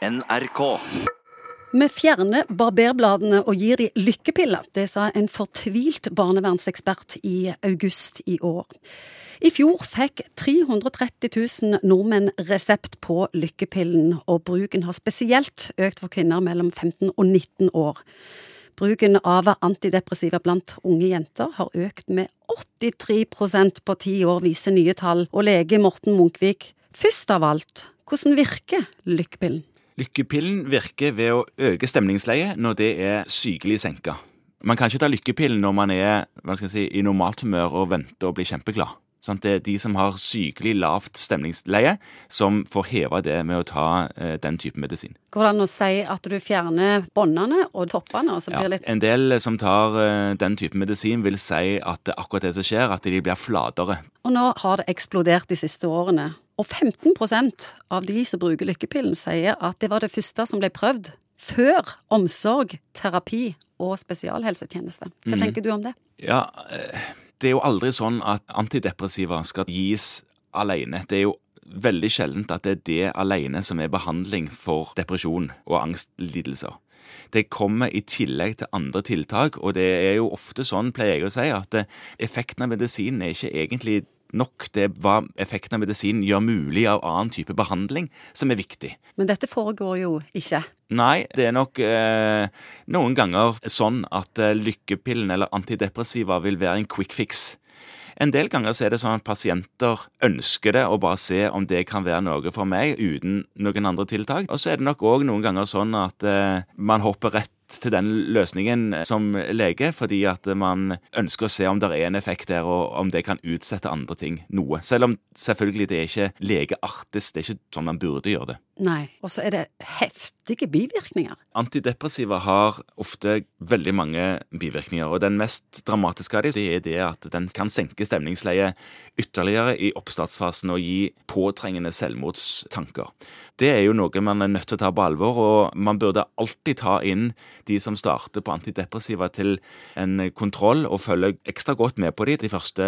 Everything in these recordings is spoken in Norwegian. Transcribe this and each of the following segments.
NRK. Vi fjerner barberbladene og gir de lykkepiller. Det sa en fortvilt barnevernsekspert i august i år. I fjor fikk 330 000 nordmenn resept på lykkepillen, og bruken har spesielt økt for kvinner mellom 15 og 19 år. Bruken av antidepressiva blant unge jenter har økt med 83% på ti år, viser nye tall. Og lege Morten Munkvik, først av alt, hvordan virker lykkepillen? Lykkepillen virker ved å øke stemningsleiet når det er sykelig senka. Man kan ikke ta lykkepillen når man er hva skal jeg si, i normalt humør og venter og blir kjempeglad. Sant? Det er de som har sykelig lavt stemningsleie, som får heva det med å ta eh, den type medisin. Går det an å si at du fjerner båndene og toppene? og så blir Ja, litt... en del som tar eh, den type medisin, vil si at det er akkurat det som skjer, at de blir flatere. Og nå har det eksplodert de siste årene. Og 15% av de som bruker lykkepillen, sier at det var det første som ble prøvd før omsorg, terapi og spesialhelsetjeneste. Hva Mm. tenker du om det? Ja, eh, det er jo aldri sånn at antidepressiva skal gis alene. Det er jo veldig sjeldent at det er det alene som er behandling for depresjon og angstlidelser. Det kommer i tillegg til andre tiltak, og det er jo ofte sånn, pleier jeg å si, at effekten av medisinen er ikke egentlig nok. Det hva effekten av medisinen gjør mulig av annen type behandling, som er viktig. Men dette foregår jo ikke. Nei, det er nok eh, noen ganger sånn at eh, lykkepillen eller antidepressiva vil være en quick fix. En del ganger så er det sånn at pasienter ønsker det og bare se om det kan være noe for meg uten noen andre tiltak. Og så er det nok òg noen ganger sånn at eh, man hopper rett til den løsningen som lege, fordi at man ønsker å se om det er en effekt der, og om det kan utsette andre ting noe. Selv om selvfølgelig det er ikke legeartist, det er ikke sånn man burde gjøre det. Nei. Og så er det heftige bivirkninger. Antidepressiva har ofte veldig mange bivirkninger, og den mest dramatiske av dem det er det at den kan senke stemningsleiet ytterligere i oppstartsfasen og gi påtrengende selvmordstanker. Det er jo noe man er nødt til å ta på alvor, og man burde alltid ta inn de som starter på antidepressiva til en kontroll, og følge ekstra godt med på de de første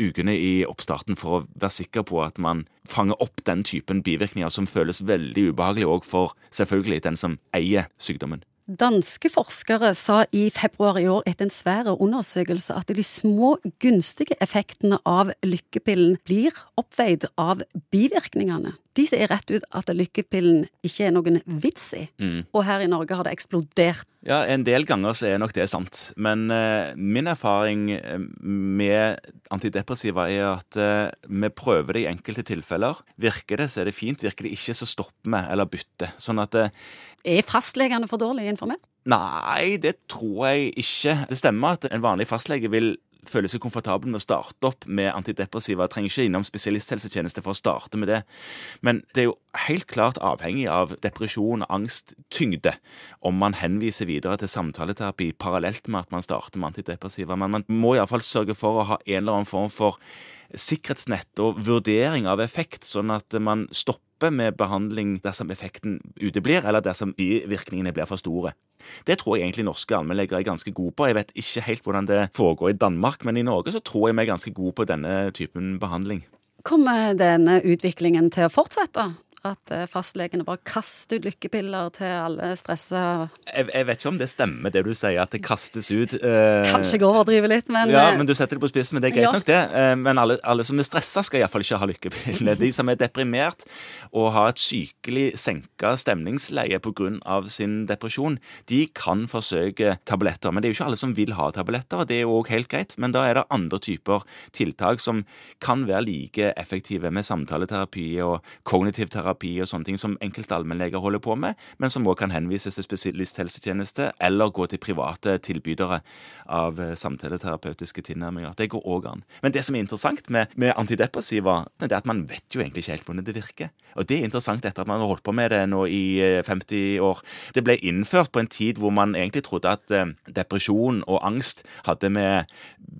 ukene i oppstarten for å være sikker på at man fanger opp den typen bivirkninger som føles veldig ubehagelig òg for selvfølgelig den som eier sykdommen. Danske forskere sa i februar i år etter en svær undersøkelse at de små gunstige effektene av lykkepillen blir oppveid av bivirkningene. De sier rett ut at lykkepillen ikke er noen vits i, og her i Norge har det eksplodert. Ja, En del ganger så er nok det sant, men eh, min erfaring eh, med antidepressiva er at eh, vi prøver det i enkelte tilfeller. Virker det, så er det fint. Virker det ikke, så stopper vi eller bytter. Sånn at eh, Er fastlegene for dårlig informert? Nei, det tror jeg ikke. Det stemmer at en vanlig fastlege vil føle seg komfortabel med å starte opp med antidepressiva. Trenger ikke innom spesialisthelsetjeneste for å starte med det. Men det er jo helt klart avhengig av depresjon, angst, tyngde, om man henviser videre til samtaleterapi parallelt med at man starter med antidepressiva. Men man må iallfall sørge for å ha en eller annen form for sikkerhetsnett og vurdering av effekt, sånn at man stopper med behandling dersom effekten uteblir, eller dersom bivirkningene blir for store. Det tror jeg egentlig norske allmennleger er ganske gode på. Jeg vet ikke helt hvordan det foregår i Danmark, men i Norge så tror jeg vi er ganske gode på denne typen behandling. Kommer denne utviklingen til å fortsette? At eh, fastlegene bare kaster ut lykkepiller til alle stressa Jeg, jeg vet ikke om det stemmer, det du sier, at det kastes ut. eh, Kanskje jeg overdriver litt, men, ja, eh, men du setter det på spissen, men det er greit Ja. nok, det. Eh, Men alle, alle som er stressa, skal iallfall ikke ha lykkepiller. De som er deprimert og har et sykelig senka stemningsleie pga. sin depresjon, de kan forsøke tabletter. Men det er jo ikke alle som vil ha tabletter, og det er jo òg helt greit. Men da er det andre typer tiltak som kan være like effektive, med samtaleterapi og kognitiv terapi og sånne ting som enkelte allmennleger holder på med, men som òg kan henvises til spesialisthelsetjeneste eller gå til private tilbydere av eh, samtaleterapeutiske tilnærminger. Det går òg an. Men det som er interessant med, med antidepressiva, det er at man vet jo egentlig ikke helt hvordan det virker. Og det er interessant etter at man har holdt på med det nå i eh, 50 år. Det ble innført på en tid hvor man egentlig trodde at eh, depresjon og angst hadde med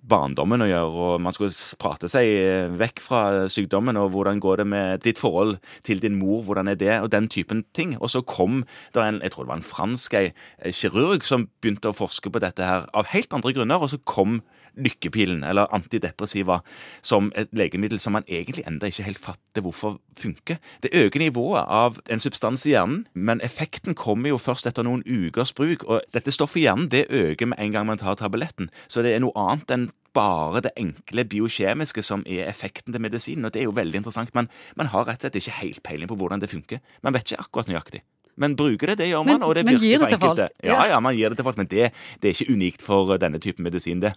barndommen å gjøre, og man skulle prate seg eh, vekk fra sykdommen, og hvordan går det med ditt forhold til din mor mor, hvordan er det, og den typen ting. Og så kom det en jeg tror det var en fransk ei, kirurg som begynte å forske på dette her av helt andre grunner, og så kom lykkepilen, eller antidepressiva, som et legemiddel som man egentlig enda ikke helt fatter hvorfor funker. Det øker nivået av en substans i hjernen, men effekten kommer jo først etter noen ukers bruk. Og dette stoffet i hjernen det øker med en gang man tar tabletten. Så det er noe annet enn bare det enkle biokjemiske som er effekten til medisinen. Og det er jo veldig interessant. Men man har rett og slett ikke helt peiling på hvordan det funker. Man vet ikke akkurat nøyaktig. Men bruker det, det gjør man. Men- og det virker for til folk? enkelte. Ja, Ja. ja, man gir det til folk, men det, det er ikke unikt for denne typen medisin, det.